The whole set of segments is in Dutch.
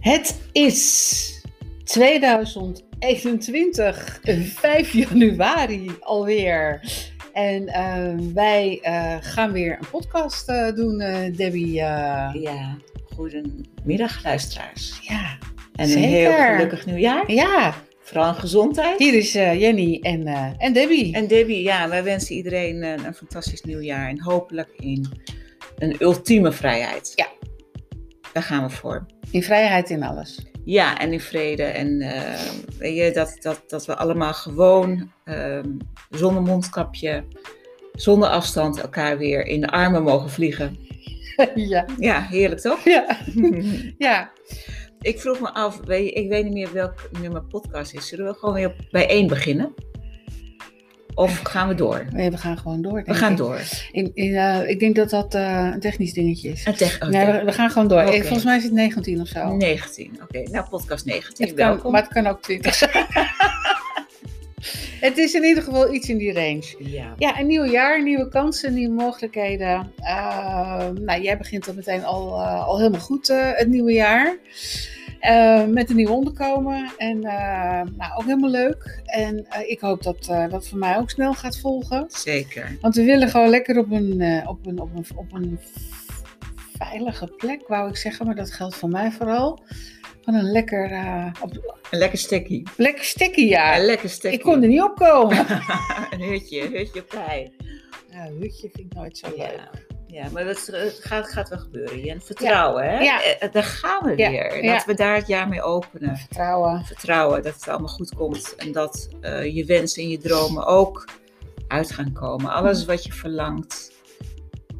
Het is 2021, 5 januari alweer. En eh, wij eh, gaan weer een podcast eh, doen, eh, Debbie. Ja, goedemiddag luisteraars. ja, En Zeker. een heel gelukkig nieuwjaar. ja, Vooral een gezondheid. hier is Jenny en, en Debbie. En Debbie, ja, wij wensen iedereen een, een fantastisch nieuwjaar. En hopelijk in een ultieme vrijheid. Ja. Daar gaan we voor. In vrijheid in alles. Ja, en in vrede. En eh, weet je, dat, dat, dat we allemaal gewoon ehm, zonder mondkapje, zonder afstand elkaar weer in de armen mogen vliegen. ja. Ja, heerlijk toch? Ja. ja. Ik vroeg me af, ik weet niet meer welk nummer podcast is. Zullen we gewoon weer bij één beginnen? Of gaan we door? Nee, we gaan gewoon door. We gaan ik. door. In, in, eh, ik denk dat dat eh, een technisch dingetje is. Tech- oh, nee, we, we gaan gewoon door. Eh, Volgens mij is het 19 of zo. 19. Oké, nou podcast 19. Het kan, Welkom. maar het kan ook 20 zijn. het is in ieder geval iets in die range. Ja. Ja, een nieuw jaar, nieuwe kansen, nieuwe mogelijkheden. Eh, nou, jij begint dan meteen al, al helemaal goed het nieuwe jaar. Eh, met een nieuw onderkomen. En eh, nou, ook helemaal leuk. En eh, ik hoop dat dat voor mij ook snel gaat volgen. Zeker. Want we willen gewoon lekker op een, op een, op een, op een veilige plek, wou ik zeggen. Maar dat geldt voor mij vooral. Van een lekker, op, Een lekker stekkie. lekker stekkie. Een lekker stekkie. ik kon er niet op komen. een hutje, een hutje op de hei. Ja, hutje vind ik nooit zo leuk. Ja. Maar dat, het gaat, gaat wel gebeuren. Jen. Vertrouwen, hè? Ja. Eh, Daar gaan we Ja. weer. Ja. Dat we daar het jaar mee openen. Vertrouwen. Vertrouwen dat het allemaal goed komt. En dat eh, je wensen en je dromen ook uit gaan komen. Alles wat je verlangt,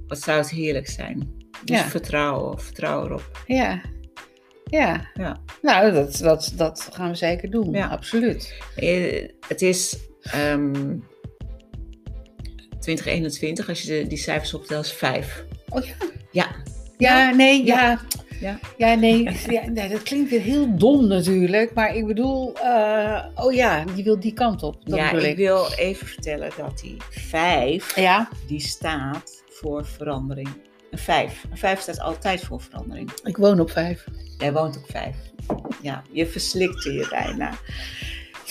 wat zou het heerlijk zijn. Dus Ja. vertrouwen, vertrouw erop. Ja. Ja. Ja. Nou, dat, dat, dat gaan we zeker doen. Ja. Absoluut. Eh, Het is ehm 2021, als je de, die cijfers optelt, is 5. Oh ja. Ja. Ja, nee, ja. Ja. Ja, nee, ja, nee, dat klinkt weer heel dom natuurlijk. Maar ik bedoel, eh, oh ja, die wil die kant op. Dat ja, ik wil even vertellen dat die 5, Ja, die staat voor verandering. Een 5. Een 5 staat altijd voor verandering. ik woon op vijf. Jij woont op 5. Ja, je verslikte je bijna.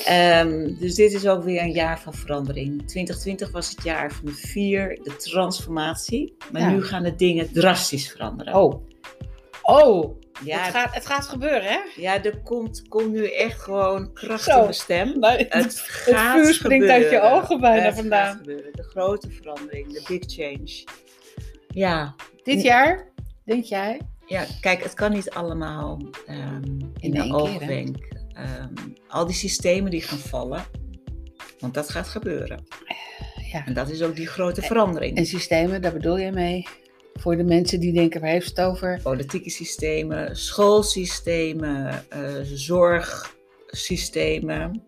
Ehm, dus dit is ook weer een jaar van verandering. 2020 was het jaar van de 4, de transformatie. Maar Ja. nu gaan de dingen drastisch veranderen. Oh. Oh, ja, het, gaat, het gaat gebeuren, hè? ja, er komt, komt nu echt gewoon kracht Zo. in mijn stem. Nee, Het, gaat vuur springt uit je ogen bijna Het vandaan. gaat gebeuren. De grote verandering, de big change. Ja, Dit jaar, denk jij? ja kijk, het kan niet allemaal ehm, in, In de oogwenk. Ehm, al die systemen die gaan vallen, want dat gaat gebeuren. Ja. En dat is ook die grote verandering. En systemen, daar bedoel je mee? Voor de mensen die denken, waar heeft het over? Politieke systemen, schoolsystemen, eh, zorgsystemen.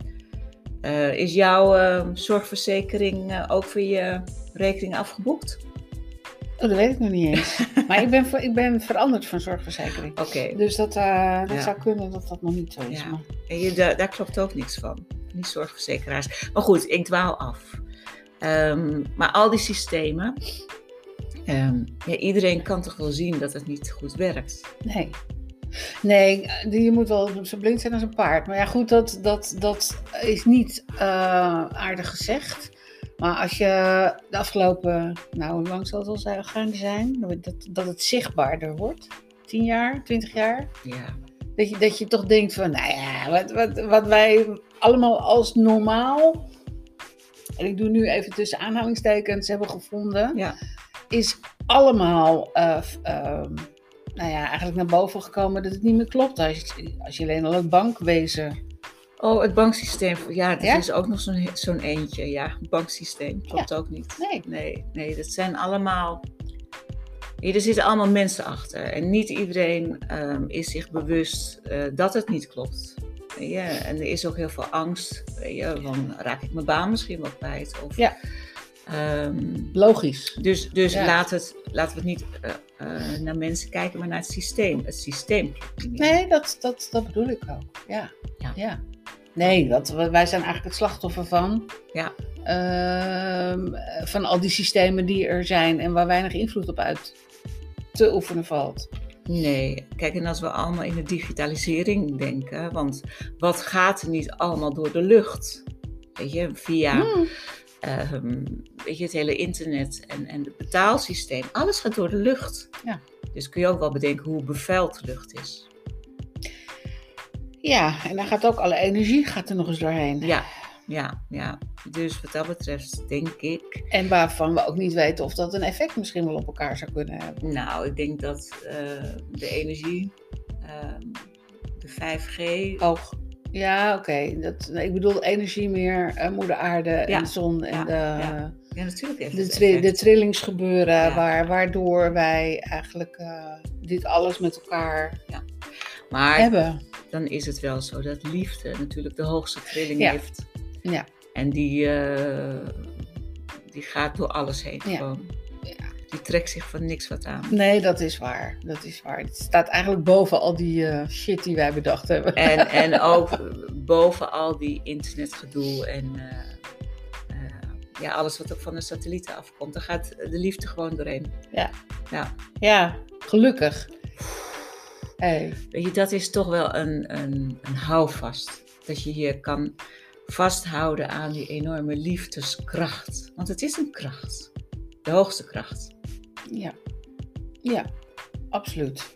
Eh, is jouw eh, zorgverzekering eh, ook voor je rekening afgeboekt? Oh, dat weet ik nog niet eens. maar ik ben, ik ben veranderd van zorgverzekering. Oké, Dus dat, eh, dat Ja. zou kunnen dat dat nog niet zo is. Ja. Maar... en je, daar, daar klopt ook niks van. Niet zorgverzekeraars. Maar goed, ik dwaal af. Ehm, maar al die systemen, ehm, ja, iedereen kan toch wel zien dat het niet goed werkt. Nee. Nee, je moet wel zo blind zijn als een paard. Maar ja, goed, dat, dat, dat is niet eh, aardig gezegd. Maar als je de afgelopen, nou, hoe lang zal het al zijn, gaan zijn? Dat, dat het zichtbaarder wordt. 10 jaar, 20 jaar. Ja, Dat je, dat je toch denkt van, nou ja, wat, wat, wat wij allemaal als normaal, en ik doe nu even tussen aanhalingstekens, hebben gevonden, ja. is allemaal, eh, ehm, nou ja, eigenlijk naar boven gekomen dat het niet meer klopt. Als je, als je alleen al het bankwezen, Oh, het banksysteem. Ja, dat Ja? is ook nog zo'n zo'n eentje. Ja, het banksysteem. Klopt ook niet. nee, Nee, nee, dat zijn allemaal. Hier, er zitten allemaal mensen achter. En niet iedereen ehm, is zich bewust eh, dat het niet klopt. Je? En er is ook heel veel angst. Je? Van raak ik mijn baan misschien wel kwijt? Of, Ja. ehm, logisch. dus dus Ja. laat het, laten we het niet eh, eh, naar mensen kijken, maar naar het systeem. Het systeem klopt niet meer. Nee, dat, dat, dat bedoel ik ook. Ja. Ja. ja. Nee, dat, wij zijn eigenlijk het slachtoffer van. Ja. Ehm, van al die systemen die er zijn en waar weinig invloed op uit te oefenen valt. Nee, kijk, en als we allemaal in de digitalisering denken, want wat gaat er niet allemaal door de lucht? Weet je, via Hmm. ehm, weet je, het hele internet en, en het betaalsysteem, alles gaat door de lucht. Ja. Dus kun je ook wel bedenken hoe bevuild lucht is. Ja, en dan gaat ook alle energie gaat er nog eens doorheen. Ja, ja, ja. Dus wat dat betreft denk ik, En waarvan we ook niet weten of dat een effect misschien wel op elkaar zou kunnen hebben. nou, ik denk dat eh, de energie, ehm, de 5G, Hoog. Ja, oké. Dat nee, Ik bedoel energie meer, eh, moeder aarde Ja, en de zon en ja, de, ja. ja, natuurlijk heeft de, tri- trillingsgebeuren, waar, waardoor wij eigenlijk eh, dit alles met elkaar Maar hebben. dan is het wel zo dat liefde natuurlijk de hoogste trilling Ja. heeft. Ja. En die, eh, die gaat door alles heen Ja. gewoon. Ja. Die trekt zich van niks wat aan. Nee, dat is waar. Dat is waar. Het staat eigenlijk boven al die eh, shit die wij bedacht hebben. En, en ook boven al die internetgedoe en eh, eh, ja, alles wat ook van de satellieten afkomt, daar gaat de liefde gewoon doorheen. Ja. ja. Ja, gelukkig. Hey. Weet je, dat is toch wel een, een, een houvast. Dat je hier kan vasthouden aan die enorme liefdeskracht. Want het is een kracht. De hoogste kracht. Ja. Ja, absoluut.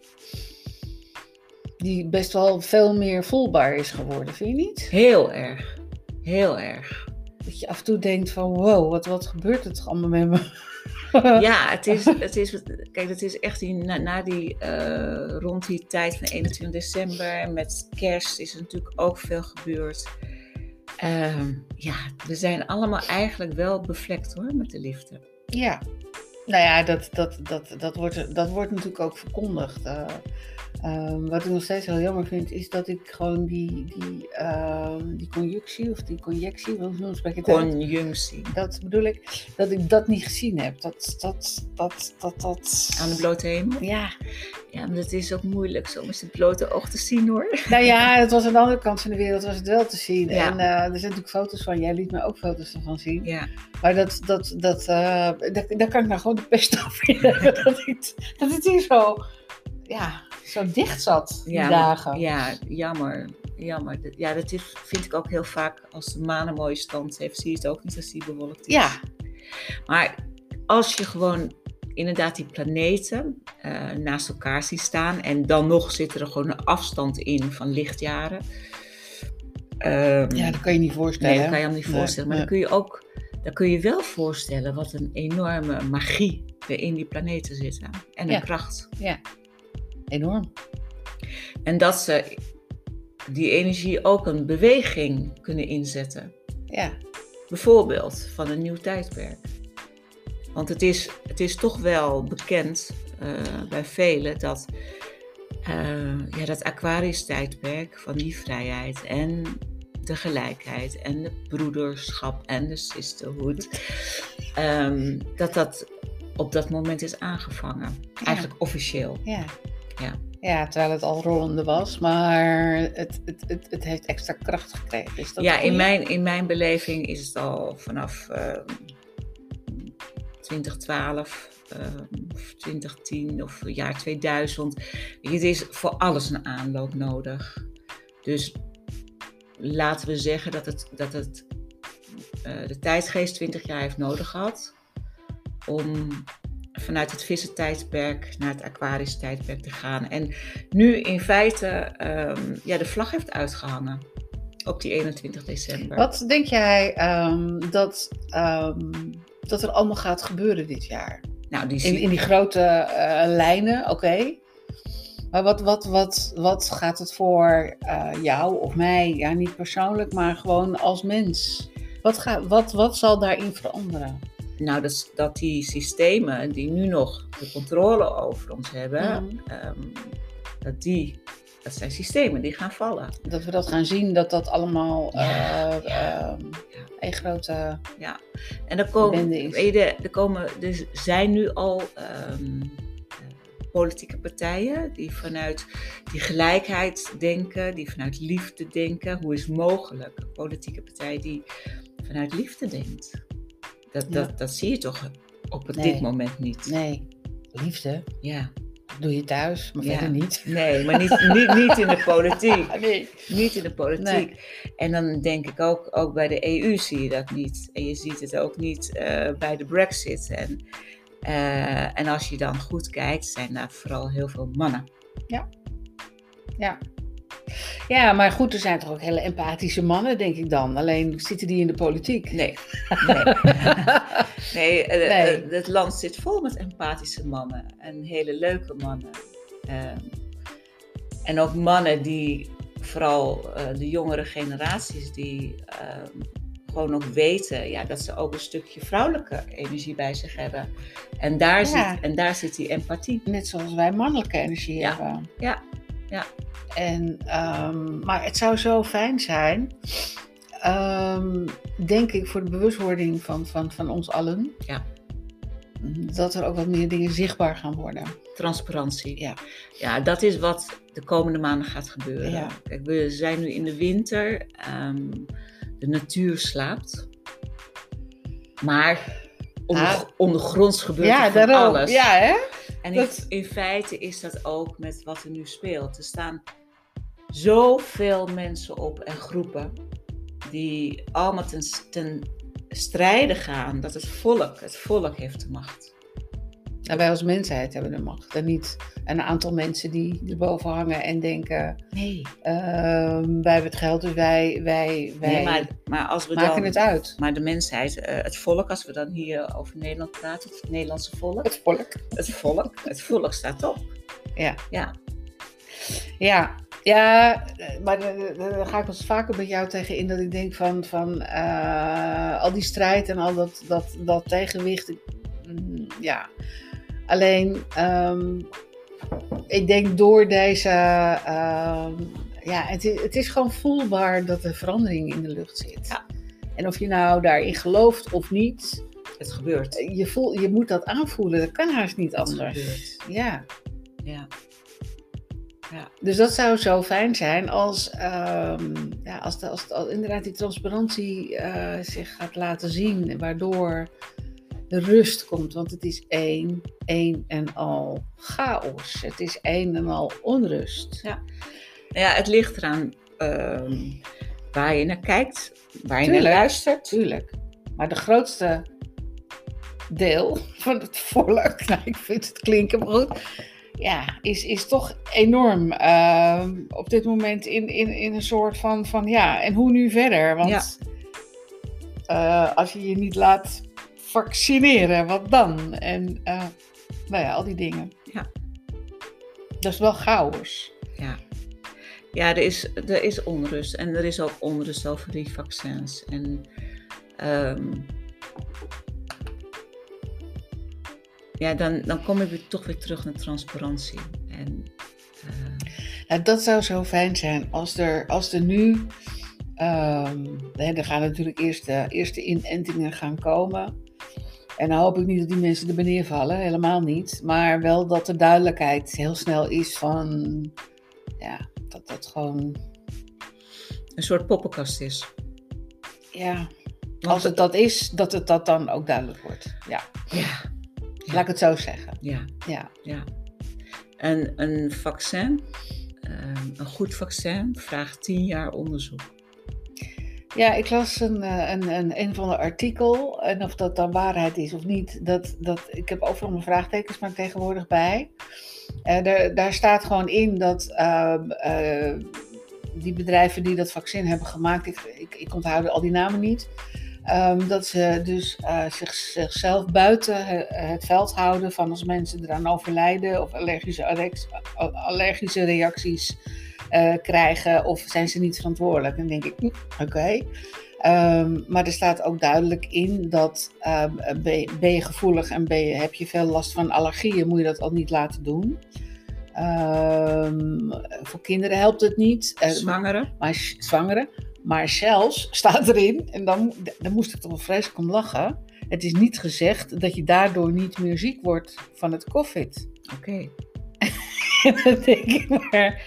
Die best wel veel meer voelbaar is geworden, vind je niet? Heel erg. Heel erg. Dat je af en toe denkt van wow, wat, wat gebeurt er toch allemaal met me? Ja, het is, het is, kijk, het is echt die, na, na die, eh, rond die tijd van 21 december met kerst is er natuurlijk ook veel gebeurd. Ehm, ja, we zijn allemaal eigenlijk wel bevlekt hoor, met de liefde. Ja. Nou ja, dat, dat, dat, dat, wordt, dat wordt natuurlijk ook verkondigd. Eh, ehm, wat ik nog steeds heel jammer vind, is dat ik gewoon die, die, ehm, die conjunctie of die conjectie, hoe spreek je het uit? Conjunctie. Dat bedoel ik, dat ik dat niet gezien heb. Dat, dat, dat, dat, dat... Aan de blote hemel. Ja, Ja, maar dat is ook moeilijk zo met het blote oog te zien hoor. nou ja, het was aan de andere kant van de wereld was het wel te zien. Ja. En eh, er zijn natuurlijk foto's van, jij liet me ook foto's ervan zien. Ja, Maar dat, dat, dat, eh, daar, daar kan ik nou gewoon de pest over dat, het, dat het hier zo, ja, zo dicht zat, die ja, dagen. ja jammer. Jammer. Ja, dat is, vind ik ook heel vaak als de maan een mooie stand heeft, zie je het ook niet als die bewolkt is. Ja, Maar als je gewoon inderdaad die planeten eh, naast elkaar ziet staan en dan nog zit er gewoon een afstand in van lichtjaren. Ehm, ja, dat kan je niet voorstellen. nee, dat kan je hem niet Nee, voorstellen. Maar nee. dan kun je ook, dan kun je wel voorstellen wat een enorme magie er in die planeten zit. hè. En een Ja. kracht. Enorm. En dat ze die energie ook een beweging kunnen inzetten. Ja, Bijvoorbeeld van een nieuw tijdperk. Want het is, het is toch wel bekend eh, bij velen dat eh, ja, dat Aquarius-tijdperk van die vrijheid en de gelijkheid en de broederschap en de sisterhood, ehm, dat dat op dat moment is aangevangen. Eigenlijk officieel. ja. Ja. Ja, terwijl het al rollende was, maar het, het, het, het heeft extra kracht gekregen. Is dat Ja, in mijn, in mijn beleving is het al vanaf ehm 2012 ehm, of 2010 of jaar 2000. Weet je, Het is voor alles een aanloop nodig. Dus laten we zeggen dat het, dat het eh, de tijdsgeest 20 jaar heeft nodig gehad om vanuit het vissentijdperk naar het aquarisch tijdperk te gaan. En nu in feite ehm, ja, de vlag heeft uitgehangen op die 21 december. Wat denk jij ehm, dat, ehm, dat er allemaal gaat gebeuren dit jaar? Nou, die In, in die grote eh, lijnen, oké. Maar wat, wat, wat, wat gaat het voor eh, jou of mij, ja niet persoonlijk, maar gewoon als mens? Wat, gaat, wat, wat zal daarin veranderen? Nou, dat, dat die systemen die nu nog de controle over ons hebben, ehm, dat die, dat zijn systemen die gaan vallen. Dat we dat gaan zien, dat dat allemaal Ja, eh, ja, ehm, een grote... En er komen, je, er, komen, er zijn nu al ehm, eh, politieke partijen die vanuit die gelijkheid denken, die vanuit liefde denken. Hoe is mogelijk? Een politieke partij die vanuit liefde denkt. Dat, Ja. dat, dat zie je toch op Nee. dit moment niet. Nee, liefde. Ja, doe je thuis, maar Ja. verder niet. Nee, maar niet, niet, niet in de politiek. Nee. Niet in de politiek. En dan denk ik ook, ook bij de EU zie je dat niet. En je ziet het ook niet eh, bij de Brexit. En, eh, en als je dan goed kijkt, zijn daar vooral heel veel mannen. Ja. Ja, maar goed, er zijn toch ook hele empathische mannen, denk ik dan. Alleen zitten die in de politiek. Nee. Nee, nee, eh, Nee. eh, het land zit vol met empathische mannen. En hele leuke mannen. Ehm, en ook mannen die, vooral eh, de jongere generaties, die ehm, gewoon ook weten ja, dat ze ook een stukje vrouwelijke energie bij zich hebben. En daar, Ja. zit, en daar zit die empathie. Net zoals wij mannelijke energie Ja. hebben. Ja, ja. En, ehm, maar het zou zo fijn zijn, ehm, denk ik, voor de bewustwording van, van, van ons allen. Ja. Dat er ook wat meer dingen zichtbaar gaan worden. Transparantie. Ja. ja, dat is wat de komende maanden gaat gebeuren. Ja. Kijk, we zijn nu in de winter. ehm, de natuur slaapt. Maar onder, Ah. ondergronds gebeurt ja, er van daarom. alles. Ja, hè? en dat- in, in feite is dat ook met wat er nu speelt. Er staan zoveel mensen op en groepen die allemaal ten, ten strijde gaan dat het volk, het volk heeft de macht. Nou, wij als mensheid hebben de macht. En niet een aantal mensen die erboven hangen en denken: Nee. ehm, wij hebben het geld, dus wij, wij, wij nee maar, maar als we maken dan... het uit. Maar de mensheid, eh, het volk, als we dan hier over Nederland praten, het Nederlandse volk, Het volk. het volk, het volk staat op. Ja. Ja, Ja, ja, eh, maar dan ga ik eens vaker met jou tegen in dat ik denk van, van eh, al die strijd en al dat, dat, dat tegenwicht. mm, ja, alleen ehm, ik denk door deze, ehm, ja, het is, het is gewoon voelbaar dat er verandering in de lucht zit. Ja. En of je nou daarin gelooft of niet, het gebeurt. je, voel, je moet dat aanvoelen. Dat kan haast niet Het anders. gebeurt. Ja. Ja. Dus dat zou zo fijn zijn als, ehm, ja, als, de, als, de- als inderdaad die transparantie eh, zich gaat laten zien, waardoor de rust komt. Want het is één, één en al chaos. Het is één en al onrust. ja, het ligt eraan ehm, waar je naar kijkt, waar je Tuurlijk. naar luistert. Tuurlijk. Maar de grootste deel van het volk, nou, ik vind het klinken maar goed, ja, is, is toch enorm ehm, op dit moment in, in, in een soort van, van ja, en hoe nu verder? Want Ja. eh, als je je niet laat vaccineren, wat dan? En eh, nou ja, al die dingen. Ja. Dat is wel chaos. Ja. Ja, er is, er is onrust. En er is ook onrust over die vaccins. En ehm, ja, dan, dan kom ik weer, toch weer terug naar transparantie. En eh, Nou, dat zou zo fijn zijn als er, als er nu. hè, er gaan natuurlijk eerst de eerste inentingen gaan komen. En dan hoop ik niet dat die mensen er beneden vallen, helemaal niet. Maar wel dat er duidelijkheid heel snel is van. Ja, dat dat gewoon. een soort poppenkast is. Ja, als het dat is, dat het dat dan ook duidelijk wordt. Ja, Ja, laat ik het zo zeggen. ja, Ja, ja. En een vaccin, ehm, een goed vaccin, vraagt tien jaar onderzoek. Ja, ik las een, eh, een, een, een van de artikel. En of dat dan waarheid is of niet. Dat, dat, ik heb overal mijn vraagtekens maar tegenwoordig bij. Eh, daar, staat gewoon in dat ehm, eh, die bedrijven die dat vaccin hebben gemaakt. Ik, ik, ik onthoud al die namen niet. ehm, dat ze dus eh, zich, zichzelf buiten he- het veld houden van als mensen eraan overlijden of allergische, allergische reacties eh, krijgen of zijn ze niet verantwoordelijk. Dan denk ik, hm, oké. Ehm, maar er staat ook duidelijk in dat ehm, ben, je, ben je gevoelig en ben je, heb je veel last van allergieën, moet je dat al niet laten doen. Ehm, voor kinderen helpt het niet. Eh, Zwangeren? maar zwangeren. Maar zelfs staat erin, en dan, dan moest ik toch wel vreselijk om lachen. Het is niet gezegd dat je daardoor niet meer ziek wordt van het COVID. Oké. En dan denk ik maar.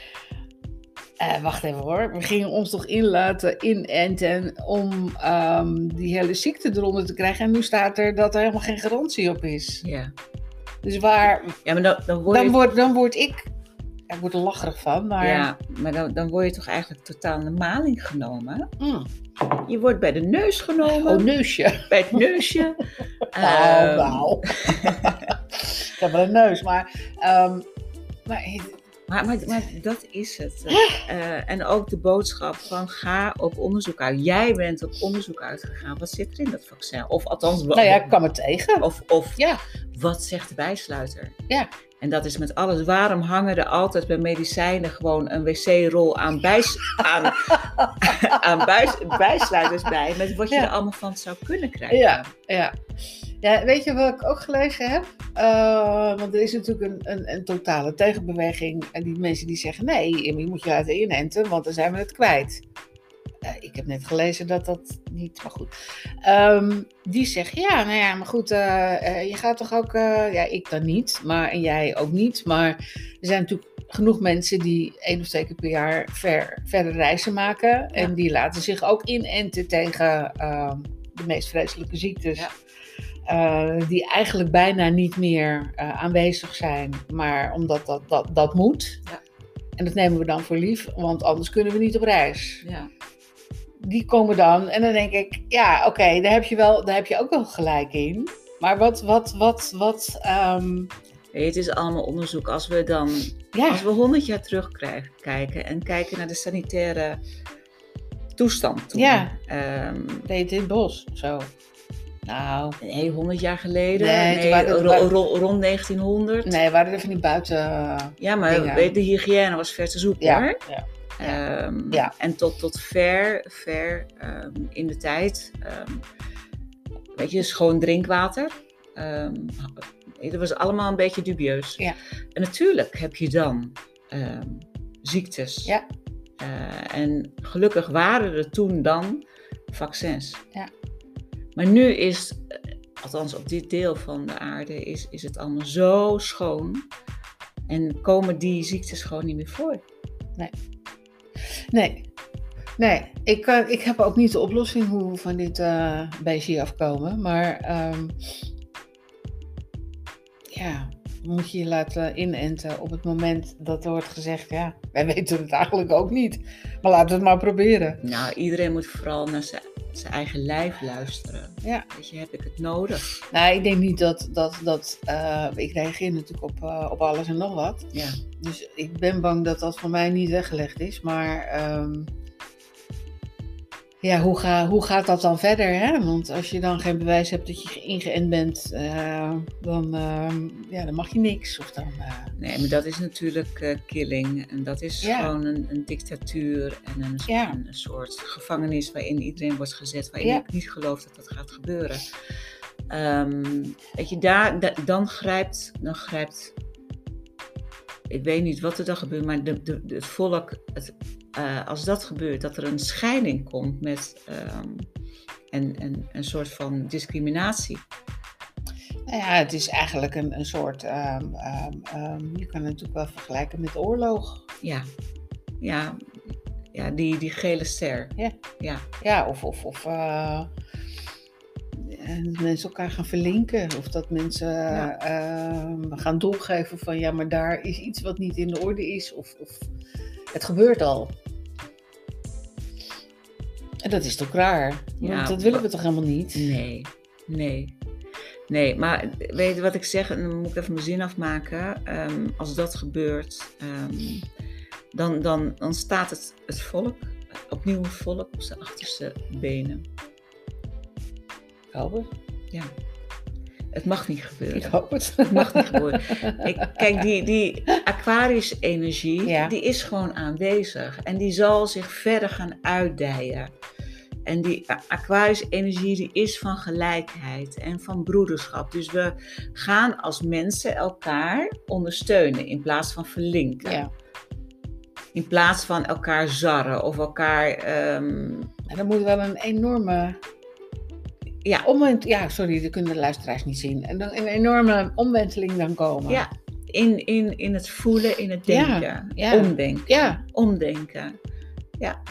Eh, wacht even hoor. We gingen ons toch inlaten inenten om ehm, die hele ziekte eronder te krijgen. En nu staat er dat er helemaal geen garantie op is. Ja. Dus waar, Ja, maar dan, dan word je... dan word, dan word ik, ja, ik word er lacherig van, maar Ja, maar dan, dan word je toch eigenlijk totaal de maling genomen. mm, Je wordt bij de neus genomen, oh neusje. bij het neusje. Nou, nou. ik heb wel een neus, maar, ehm, maar Maar, maar, maar dat is het. Eh, en ook de boodschap van ga op onderzoek uit. Jij bent op onderzoek uitgegaan. Wat zit er in dat vaccin? Of althans, nou ja, ik kwam er tegen. of, of Ja, wat zegt de bijsluiter? Ja. En dat is met alles. Waarom hangen er altijd bij medicijnen gewoon een wc-rol aan, bijs, aan, aan bijs, bijsluiters bij? Met wat je Ja. er allemaal van zou kunnen krijgen. Ja, ja. ja, weet je wat ik ook gelezen heb? Eh, want er is natuurlijk een, een, een totale tegenbeweging. En die mensen die zeggen, nee, je moet je laten inenten, want dan zijn we het kwijt. Eh, ik heb net gelezen dat dat niet, maar goed. Ehm, die zeggen, ja, nou ja, maar goed, eh, eh, je gaat toch ook, ja, ik dan niet, maar en jij ook niet. Maar er zijn natuurlijk genoeg mensen die één of twee keer per jaar ver, verre reizen maken. En die laten zich ook inenten tegen ehm, de meest vreselijke ziektes. Ja. die eigenlijk bijna niet meer aanwezig zijn, maar omdat dat, dat, dat moet. Ja. En dat nemen we dan voor lief, want anders kunnen we niet op reis. Ja. Die komen dan en dan denk ik, ja, oké, daar heb je wel, daar heb je ook wel gelijk in. Maar wat, wat, wat, wat, ehm, het is allemaal onderzoek. Als we dan ja, Als we 100 jaar terugkijken en kijken naar de sanitaire toestand toen. Ja. ehm, deed in het bos of zo. Nou, nee, 100 jaar geleden. Nee, Nee, toen waren het- ro- waren- ro- rond 1900. nee, waren er van die buiten. Ja, maar dingen. weet, de hygiëne was ver te zoeken Ja, hoor. ja. Ehm, Ja. En tot, tot ver, ver ehm, in de tijd. ehm, weet je, schoon drinkwater. Dat was allemaal een beetje dubieus. Ja. En natuurlijk heb je dan ziektes. Ja. Eh, en gelukkig waren er toen dan vaccins. Ja. Maar nu is, eh, althans op dit deel van de aarde, is, is het allemaal zo schoon. En komen die ziektes gewoon niet meer voor. Nee. Nee, ik, eh, ik heb ook niet de oplossing hoe we van dit eh beestje afkomen. Maar ehm, ja, moet je je laten inenten op het moment dat er wordt gezegd... Ja, wij weten het eigenlijk ook niet. Maar laten we het maar proberen. Nou, iedereen moet vooral naar zijn, zijn eigen lijf luisteren. Ja. Weet je, heb ik het nodig? Nou, ik denk niet dat... dat, dat eh, ik reageer natuurlijk op, eh, op alles en nog wat. Ja. Dus ik ben bang dat dat voor mij niet weggelegd is. Maar ehm, ja, hoe, ga, hoe gaat dat dan verder? Hè? Want als je dan geen bewijs hebt dat je ingeënt bent, eh, dan, ehm, ja, dan mag je niks. Of dan, eh, Nee, maar dat is natuurlijk eh, killing. En dat is Ja. gewoon een, een dictatuur en een, Ja. een soort gevangenis waarin iedereen wordt gezet, waarin Ja. ik niet geloof dat dat gaat gebeuren. Ehm, weet je, daar, da- dan, grijpt, dan grijpt, ik weet niet wat er dan gebeurt, maar de, de, het volk, het, eh, als dat gebeurt, dat er een scheiding komt met ehm, en, en, een soort van discriminatie. nou ja, het is eigenlijk een, een soort, ehm, ehm, je kan het natuurlijk wel vergelijken met oorlog. Ja, ja, ja die, die gele ster. Ja. ja. Ja, of, of, of eh, en dat mensen elkaar gaan verlinken. Of dat mensen Ja. ehm, gaan doorgeven van ja, maar daar is iets wat niet in de orde is. Of, of het gebeurt al. En dat is toch raar? Want Ja, dat willen we toch helemaal niet? Nee, nee. Nee, maar weet je wat ik zeg? En dan moet ik even mijn zin afmaken. Ehm, als dat gebeurt, ehm, dan, dan, dan staat het, het volk, opnieuw het volk, op zijn achterste benen. Ik hoop het. Ja. Het mag niet Ik gebeuren. hoop het. Het mag niet gebeuren. Ik, kijk, die, die Aquarius-energie, Ja. die is gewoon aanwezig. En die zal zich verder gaan uitdijen. En die Aquarius-energie, die is van gelijkheid en van broederschap. Dus we gaan als mensen elkaar ondersteunen in plaats van verlinken. Ja. In plaats van elkaar zarren of elkaar... ehm, En dan moet wel een enorme. Ja. Omwent, ja, sorry, dat kunnen de luisteraars niet zien. En dan een enorme omwenteling dan komen. ja, in, in, in het voelen, in het denken. ja. Omdenken. Ja. Omdenken. Ja.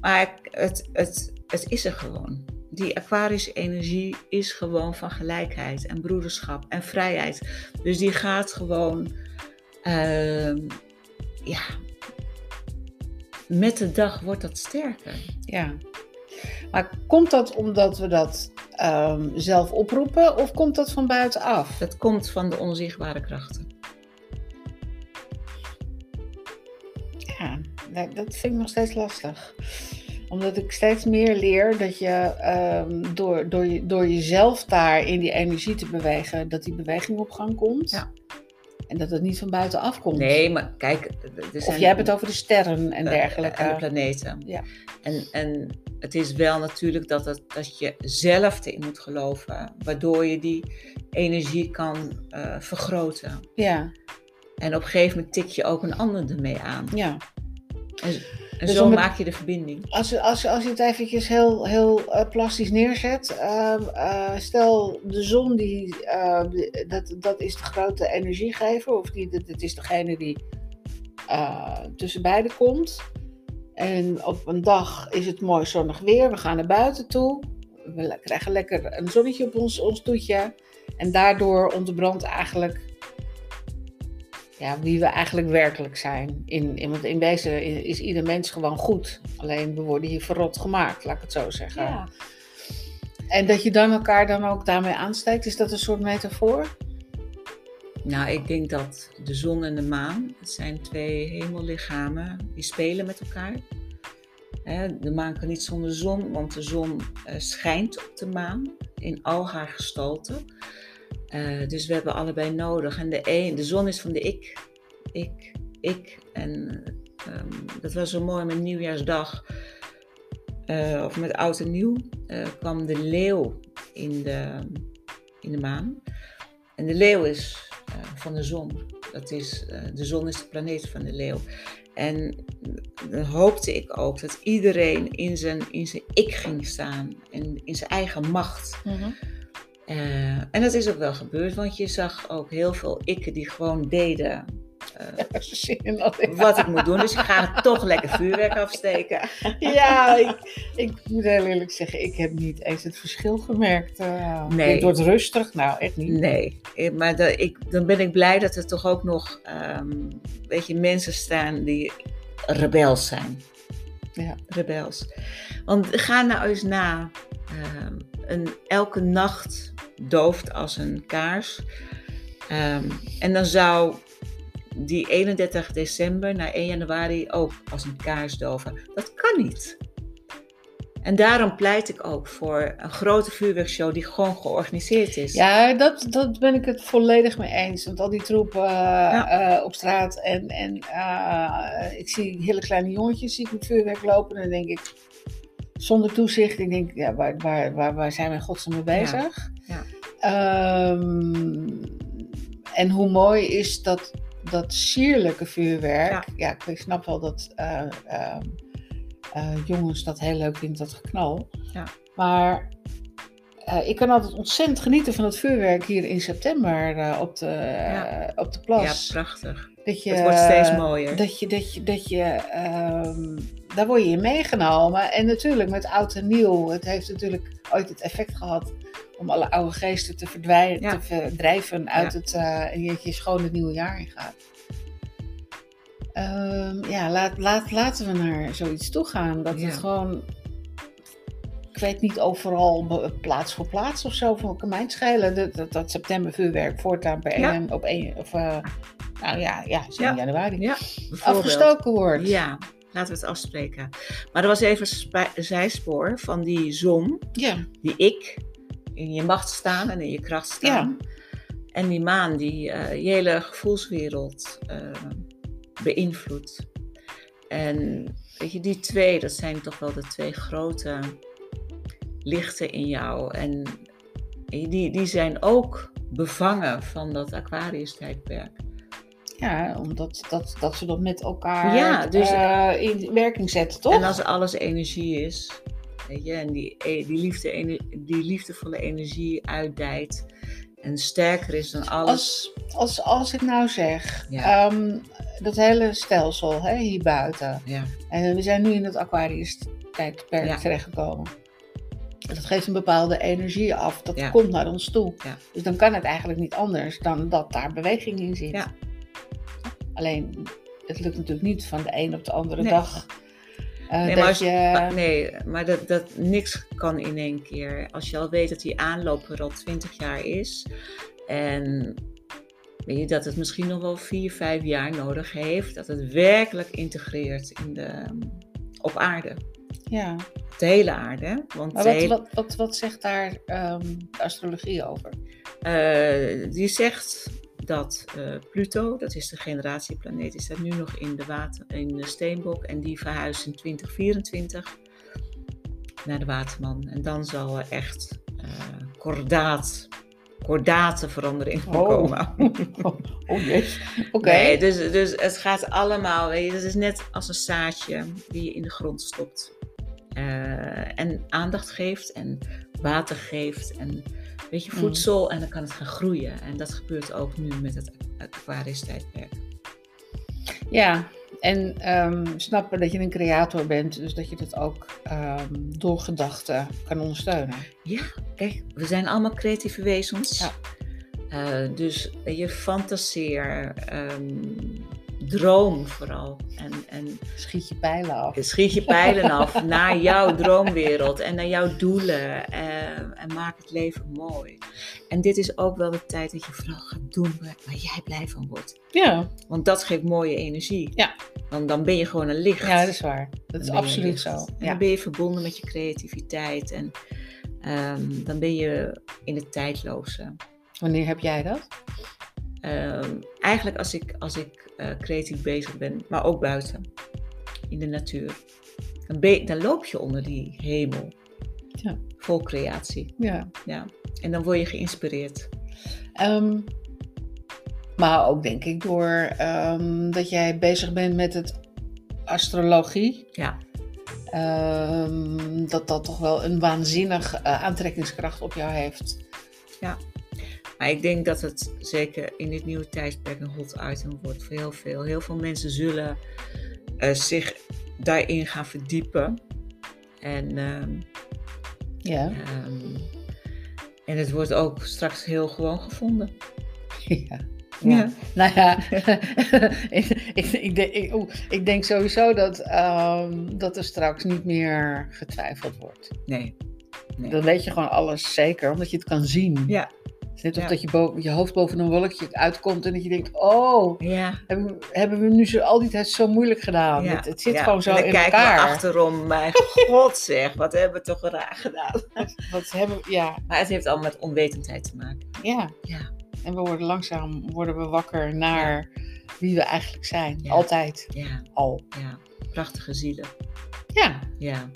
Maar het, het, het is er gewoon. die Aquarius energie is gewoon van gelijkheid en broederschap en vrijheid. Dus die gaat gewoon, ehm, ja, met de dag wordt dat sterker. Ja. Maar komt dat omdat we dat ehm, zelf oproepen of komt dat van buitenaf? Dat komt van de onzichtbare krachten. Ja, dat dat vind ik nog steeds lastig. Omdat ik steeds meer leer dat je ehm, door, door, je, door jezelf daar in die energie te bewegen, dat die beweging op gang komt. Ja. En dat het niet van buitenaf komt. Nee, maar kijk, er Of zijn jij hebt het over de sterren en eh, dergelijke. en de planeten. Ja. En, en het is wel natuurlijk dat, het, dat je zelf erin moet geloven, waardoor je die energie kan eh, vergroten. ja, En op een gegeven moment tik je ook een ander ermee aan. ja. En, en Dus zo maak je de verbinding. Als, als, als je het eventjes heel, heel eh, plastisch neerzet. ehm, eh, stel, de zon die, eh, die- dat, dat is de grote energiegever. Of die, dat, dat is degene die eh, tussen beiden komt. En op een dag is het mooi zonnig weer. We gaan naar buiten toe. We krijgen lekker een zonnetje op ons, ons toetje. En daardoor ontbrandt eigenlijk ja, wie we eigenlijk werkelijk zijn. In, in, want in deze is ieder mens gewoon goed. Alleen we worden hier verrot gemaakt, laat ik het zo zeggen. En dat je dan elkaar dan ook daarmee aansteekt, is dat een soort metafoor? Nou, ik denk dat de zon en de maan, het zijn twee hemellichamen, die spelen met elkaar. De maan kan niet zonder de zon, want de zon eh, schijnt op de maan in al haar gestalte. Eh, dus we hebben allebei nodig. En de, een, de zon is van de ik, ik, ik. En ehm, dat was zo mooi met nieuwjaarsdag, eh, of met oud en nieuw, eh, kwam de leeuw in de, in de maan. En de leeuw is van de zon. Dat is, de zon is de planeet van de leeuw. En dan hoopte ik ook dat iedereen in zijn, in zijn ik ging staan. En in zijn eigen macht. Eh, en dat is ook wel gebeurd, want je zag ook heel veel ikken die gewoon deden eh, wat ik moet doen. Dus ik ga toch lekker vuurwerk afsteken. Ja, ik, ik moet heel eerlijk zeggen, ik heb niet eens het verschil gemerkt. Eh, Nee. Het wordt rustig, nou echt niet. Nee, maar ik, dan ben ik blij dat er toch ook nog ehm, weet je, mensen staan die rebels zijn. Ja. Rebels. Want ga nou eens na. Ehm, een, elke nacht dooft als een kaars. Ehm, en dan zou die 31 december naar 1 januari ook als een kaars doven. Dat kan niet. En daarom pleit ik ook voor een grote vuurwerkshow die gewoon georganiseerd is. Ja, dat, dat ben ik het volledig mee eens. Want al die troepen eh, eh, op straat en, en eh, ik zie hele kleine jongetjes zie ik met vuurwerk lopen. En dan denk ik, zonder toezicht, ik denk, ja, waar, waar, waar, waar zijn we in godsnaam mee bezig? ja. Ehm, en hoe mooi is dat, dat sierlijke vuurwerk. Ja, ik snap wel dat eh, ehm, eh, jongens dat heel leuk vinden, dat geknal. Ja. Maar eh, ik kan altijd ontzettend genieten van het vuurwerk hier in september op, de, Ja. op de ja, plas. prachtig. dat je, Het wordt steeds mooier. Dat je, dat je, dat je ehm, daar word je in meegenomen. En natuurlijk met oud en nieuw. Het heeft natuurlijk ooit het effect gehad om alle oude geesten te, verdwijnen, Ja. te verdrijven uit Ja. het uh, en dat je schoon het nieuwe jaar ingaat. Ehm, ja, laat, laat, laten we naar zoiets toe gaan. Dat Ja. het gewoon. Ik weet niet overal plaats voor plaats of zo. Van kan mij het schelen. Dat, dat, dat september vuurwerk voortaan per. 1 op 1 of uh, nou ja, ja, 7 Ja. januari Ja, bijvoorbeeld. afgestoken wordt. Ja, laten we het afspreken. Maar er was even een zijspoor van die zon, Ja, die ik, in je macht staan en in je kracht staan. En die maan die eh, je hele gevoelswereld eh, beïnvloedt. En weet je, die twee, dat zijn toch wel de twee grote lichten in jou. En die, die zijn ook bevangen van dat Aquarius-tijdperk. Ja omdat dat, dat ze dat met elkaar Ja, dus- eh, in werking zetten, toch? En als alles energie is, weet je, en die, e- die, liefde, die liefdevolle energie uitdijt en sterker is dan alles. als, als, als ik nou zeg, Ja. ehm, dat hele stelsel hè, hier buiten. Ja, En we zijn nu in het Aquarius tijdperk Ja. terechtgekomen. Dat geeft een bepaalde energie af. Dat Ja. komt naar ons toe. Ja. Dus dan kan het eigenlijk niet anders dan dat daar beweging in zit. Alleen, het lukt natuurlijk niet van de een op de andere Nee. dag. eh, Nee, dat maar als- je, nee, maar dat, dat niks kan in één keer. Als je al weet dat die aanloop er al 20 jaar is. En weet je, dat het misschien nog wel 4, 5 jaar nodig heeft. Dat het werkelijk integreert in de, op aarde. ja. De hele aarde. Want Maar de wat, hele- wat, wat, wat zegt daar ehm, de astrologie over? Eh, die zegt dat eh, Pluto, dat is de generatieplaneet, die staat nu nog in de, water, in de steenbok en die verhuist in 2024 naar de waterman. En dan zal er echt eh kordaat, kordate verandering Oh. komen. Oh, yes. Oké. Nee, dus, dus het gaat allemaal, weet je, het is net als een zaadje die je in de grond stopt. Eh, en aandacht geeft en water geeft en weet je, Mm. voedsel en dan kan het gaan groeien. En dat gebeurt ook nu met het Aquarius tijdperk. Ja, en ehm, snappen dat je een creator bent, dus dat je dat ook ehm, door gedachten kan ondersteunen. Ja, kijk, we zijn allemaal creatieve wezens. Ja. Eh, dus je fantaseer, ehm, droom vooral. En, en Schiet je pijlen af. schiet je pijlen af naar jouw droomwereld en naar jouw doelen. eh, en maak het leven mooi. En dit is ook wel de tijd dat je vooral gaat doen waar, jij blij van wordt. Ja, Want dat geeft mooie energie. Ja. Want dan ben je gewoon een licht. ja, dat is waar. Dat is Dan absoluut zo. En Ja. dan ben je verbonden met je creativiteit. En ehm, dan ben je in het tijdloze. Wanneer heb jij dat? Ehm, eigenlijk als ik, als ik eh, creatief bezig ben, maar ook buiten, in de natuur. Dan, dan loop je onder die hemel. Ja. Vol creatie. Ja. Ja. En dan word je geïnspireerd. Ehm, maar ook denk ik door ehm, dat jij bezig bent met het astrologie. Ja. dat dat toch wel een waanzinnig eh, aantrekkingskracht op jou heeft. Maar ik denk dat het zeker in dit nieuwe tijdperk een hot item wordt voor heel veel. Heel veel mensen zullen eh, zich daarin gaan verdiepen. En, ehm, Ja. ehm, en het wordt ook straks heel gewoon gevonden. ja. Ja. Nou ja, ik, ik, ik, denk, ik, denk sowieso dat, ehm, dat er straks niet meer getwijfeld wordt. Nee. Nee. Dan weet je gewoon alles zeker, omdat je het kan zien. Ja. Het is net of dat je, boven, je hoofd boven een wolkje uitkomt en dat je denkt, oh, Ja. hebben, we- hebben we nu zo, al die tijd zo moeilijk gedaan? ja. Het, het zit gewoon zo en dan in kijken elkaar. we achterom. Mijn god zeg, wat hebben we toch raar gedaan. Wat hebben ja, Maar het heeft allemaal met onwetendheid te maken. ja. Ja. En we worden langzaam worden we wakker naar wie we eigenlijk zijn. Altijd. Ja. Al. Ja. Prachtige zielen. Ja. Ja.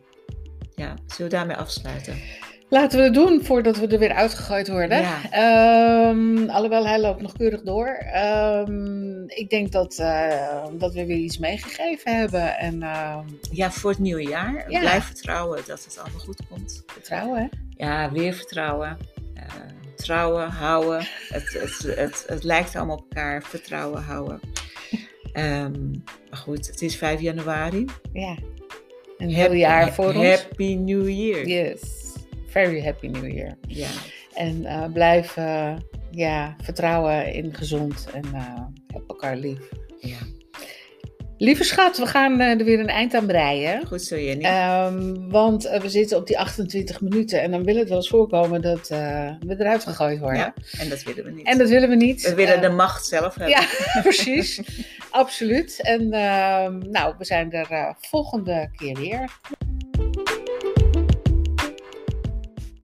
Ja. Zullen we daarmee afsluiten? Laten we het doen voordat we er weer uitgegooid worden. Ja. Alhoewel, hij loopt nog keurig door. Ehm, ik denk dat, eh, dat we weer iets meegegeven hebben. En ehm, Ja, voor het nieuwe jaar. Ja. Blijf vertrouwen dat het allemaal goed komt. vertrouwen, hè? Ja, weer vertrouwen. Eh, trouwen, houden. Het, het, het, het lijkt allemaal op elkaar. Vertrouwen, houden. Maar goed, het is 5 januari. Ja. Een heel jaar voor ons. Happy New Year. Yes. Very happy new year. Ja. En eh, blijf eh, ja, vertrouwen in gezond en eh heb elkaar lief. ja. Lieve schat, we gaan eh, er weer een eind aan breien. Goed zo, Jenny. Ehm, want eh, we zitten op die 28 minuten en dan wil het wel eens voorkomen dat eh, we eruit gegooid worden. ja, en dat willen we niet. En dat willen we niet. we willen Eh, de macht zelf hebben. Ja, precies. Absoluut. En ehm, nou, we zijn er eh, volgende keer weer.